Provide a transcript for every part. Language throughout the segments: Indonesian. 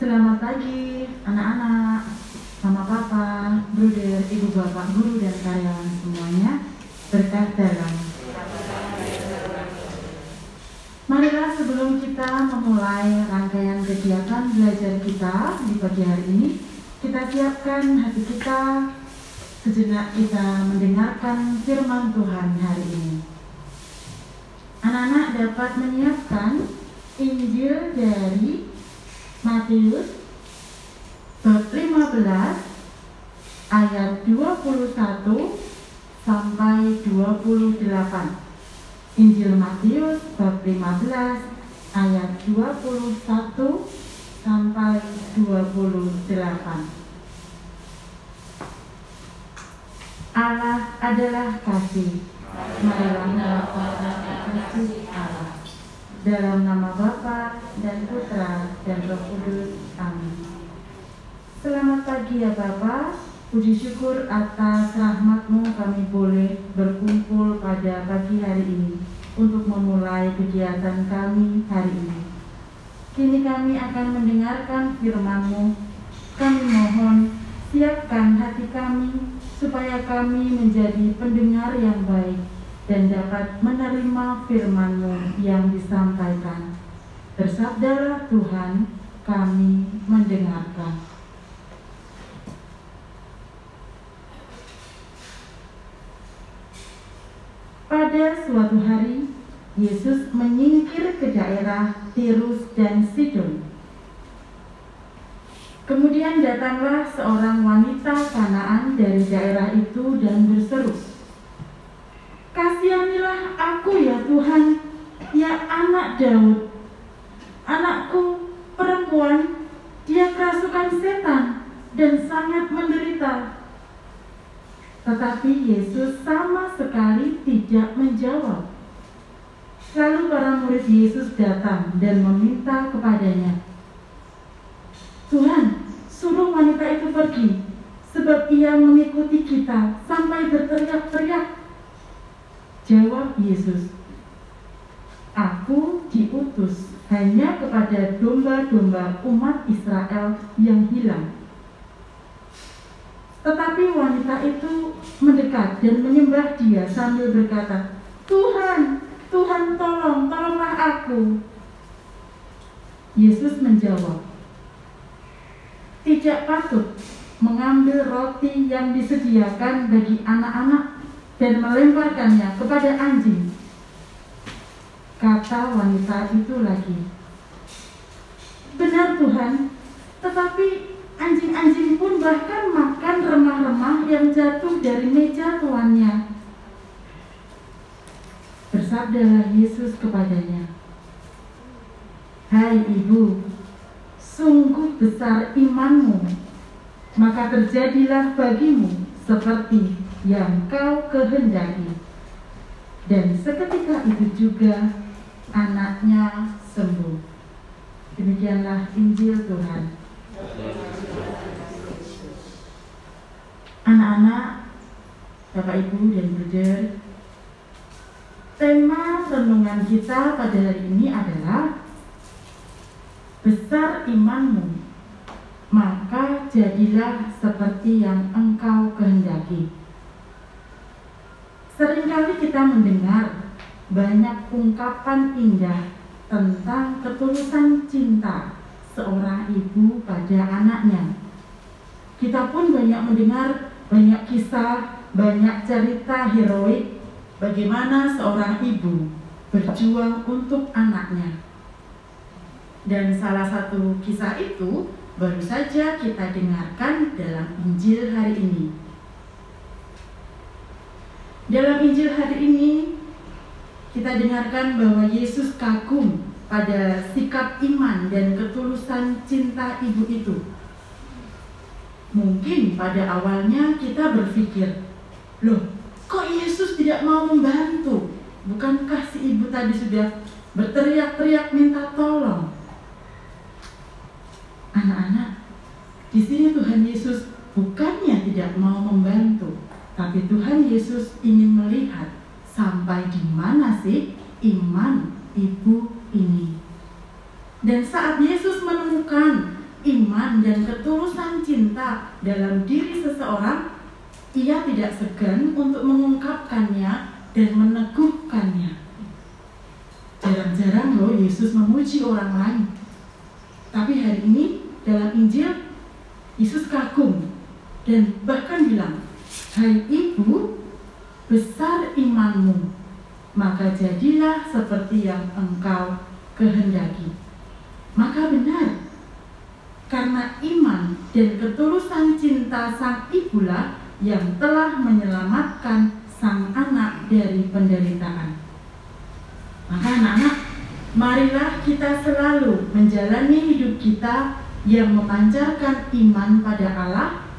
Selamat pagi anak-anak, mama papa, bruder, ibu bapak, guru dan karyawan semuanya berkah dalam. Marilah sebelum kita memulai rangkaian kegiatan belajar kita di pagi hari ini, kita siapkan hati kita sejenak kita mendengarkan firman Tuhan hari ini. Anak-anak dapat menyiapkan Injil dari Matius bab 15 ayat 21 sampai 28. Injil Matius bab 15 ayat 21 sampai 28. Allah adalah kasih. Marilah melakukan kasih Allah. Dalam nama Bapa dan Putra dan Roh Kudus. Amin. Selamat pagi ya Bapak. Puji syukur atas rahmatmu kami boleh berkumpul pada pagi hari ini untuk memulai kegiatan kami hari ini. Kini kami akan mendengarkan firman-Mu. Kami mohon siapkan hati kami supaya kami menjadi pendengar yang baik dan dapat menerima firman-Mu yang disampaikan. Bersabdalah Tuhan, kami mendengarkan. Pada suatu hari, Yesus menyingkir ke daerah Tirus dan Sidon. Kemudian datanglah seorang wanita Kanaan dari daerah itu dan berseru, Kasihanilah aku ya Tuhan, ya anak Daud. Anakku perempuan, dia kerasukan setan dan sangat menderita. Tetapi Yesus sama sekali tidak menjawab. Lalu para murid Yesus datang dan meminta kepadanya, Tuhan, suruh wanita itu pergi, sebab ia mengikuti kita sampai berteriak-teriak. Jawab Yesus, Aku diutus hanya kepada domba-domba umat Israel yang hilang. Tetapi wanita itu mendekat dan menyembah dia sambil berkata, Tuhan, Tuhan tolong, tolonglah aku. Yesus menjawab, tidak patut mengambil roti yang disediakan bagi anak-anak dan melemparkannya kepada anjing. Kata wanita itu lagi, benar Tuhan, tetapi anjing-anjing pun bahkan makan remah-remah yang jatuh dari meja tuannya. Bersabdalah Yesus kepadanya, Hai ibu, sungguh besar imanmu, maka terjadilah bagimu seperti yang kau kehendaki. Dan seketika itu juga anaknya sembuh. Demikianlah Injil Tuhan. Anak-anak, Bapak Ibu dan Bruder, tema renungan kita pada hari ini adalah besar imanmu, maka jadilah seperti yang engkau kehendaki. Seringkali kita mendengar banyak ungkapan indah tentang ketulusan cinta seorang ibu pada anaknya. Kita pun banyak mendengar banyak kisah, banyak cerita heroik bagaimana seorang ibu berjuang untuk anaknya. Dan salah satu kisah itu baru saja kita dengarkan dalam Injil hari ini. Dalam Injil hari ini kita dengarkan bahwa Yesus kagum pada sikap iman dan ketulusan cinta ibu itu. Mungkin pada awalnya kita berpikir, loh kok Yesus tidak mau membantu? Bukankah si ibu tadi sudah berteriak-teriak minta tolong? Anak-anak, di sini Tuhan Yesus bukannya tidak mau membantu, tapi Tuhan Yesus ingin melihat sampai di mana sih iman ibu ini. Dan saat Yesus menemukan iman dan ketulusan cinta dalam diri seseorang, ia tidak segan untuk mengungkapkannya dan meneguhkannya. Jarang-jarang loh Yesus memuji orang lain. Tapi hari ini dalam Injil Yesus kagum dan bahkan bilang, Hai ibu, besar imanmu, maka jadilah seperti yang engkau kehendaki. Maka benar, karena iman dan ketulusan cinta sang ibulah yang telah menyelamatkan sang anak dari penderitaan. Maka anak-anak, marilah kita selalu menjalani hidup kita yang memancarkan iman pada Allah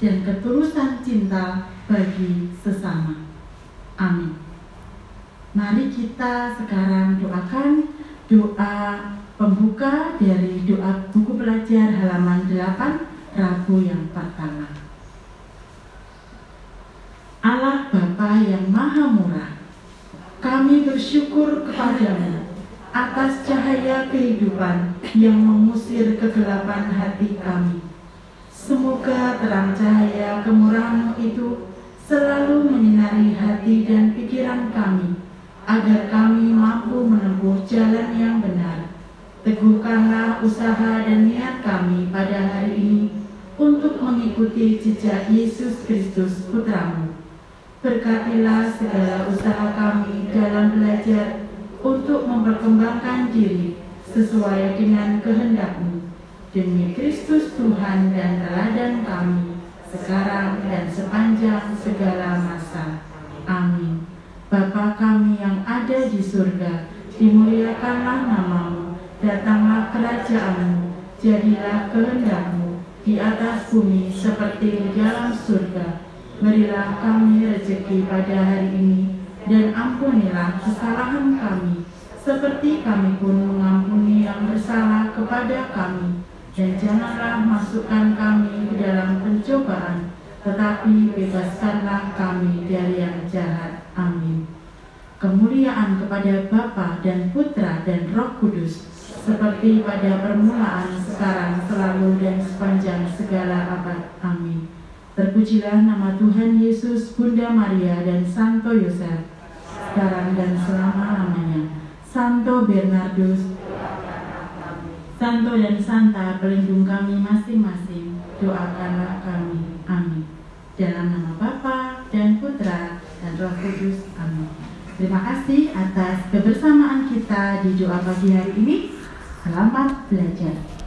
dan ketulusan cinta bagi sesama. Amin. Mari kita sekarang doakan doa Pembuka dari doa buku pelajar halaman 8 Rabu yang pertama. Allah Bapa yang Maha Murah, kami bersyukur kepadamu atas cahaya kehidupan yang mengusir kegelapan hati kami. Semoga terang cahaya kemurahanmu itu selalu menyinari hati dan pikiran kami, agar kami mampu menempuh jalan yang benar Teguhkanlah usaha dan niat kami pada hari ini untuk mengikuti jejak Yesus Kristus Putramu. Berkatilah segala usaha kami dalam belajar untuk memperkembangkan diri sesuai dengan kehendakmu. Demi Kristus Tuhan dan teladan kami, sekarang dan sepanjang segala masa. Amin. Bapa kami yang ada di surga, dimuliakanlah namamu datanglah kerajaanmu, jadilah kehendakmu di atas bumi seperti di dalam surga. Berilah kami rezeki pada hari ini, dan ampunilah kesalahan kami, seperti kami pun mengampuni yang bersalah kepada kami. Dan janganlah masukkan kami ke dalam pencobaan, tetapi bebaskanlah kami dari yang jahat. Amin. Kemuliaan kepada Bapa dan Putra dan Roh Kudus, seperti pada permulaan, sekarang, selalu, dan sepanjang segala abad. Amin. Terpujilah nama Tuhan Yesus, Bunda Maria, dan Santo Yosef, sekarang dan selama-lamanya. Santo Bernardus, Santo dan Santa, pelindung kami masing-masing, doakanlah kami. Amin. Dalam nama Bapa dan Putra dan Roh Kudus. Amin. Terima kasih atas kebersamaan kita di doa pagi hari ini. Selamat belajar.